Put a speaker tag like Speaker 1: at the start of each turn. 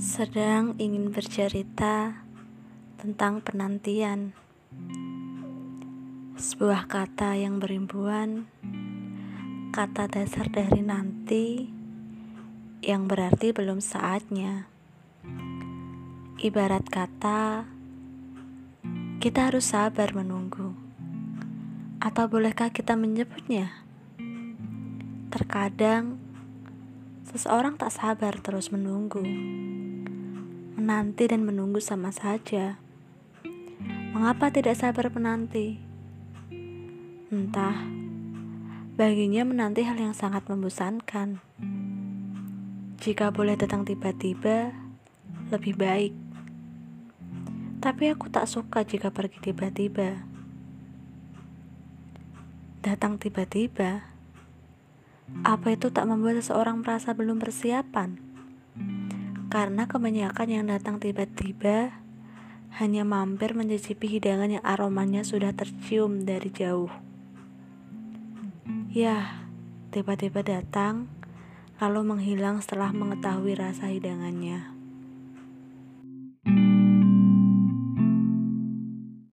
Speaker 1: sedang ingin bercerita tentang penantian. Sebuah kata yang berimbuan, kata dasar dari nanti yang berarti belum saatnya. Ibarat kata, kita harus sabar menunggu. Atau bolehkah kita menyebutnya? Terkadang seseorang tak sabar terus menunggu menanti dan menunggu sama saja. Mengapa tidak sabar menanti? Entah, baginya menanti hal yang sangat membosankan. Jika boleh datang tiba-tiba, lebih baik. Tapi aku tak suka jika pergi tiba-tiba. Datang tiba-tiba, apa itu tak membuat seseorang merasa belum persiapan? Karena kebanyakan yang datang tiba-tiba hanya mampir mencicipi hidangan yang aromanya sudah tercium dari jauh. Ya, tiba-tiba datang, lalu menghilang setelah mengetahui rasa hidangannya.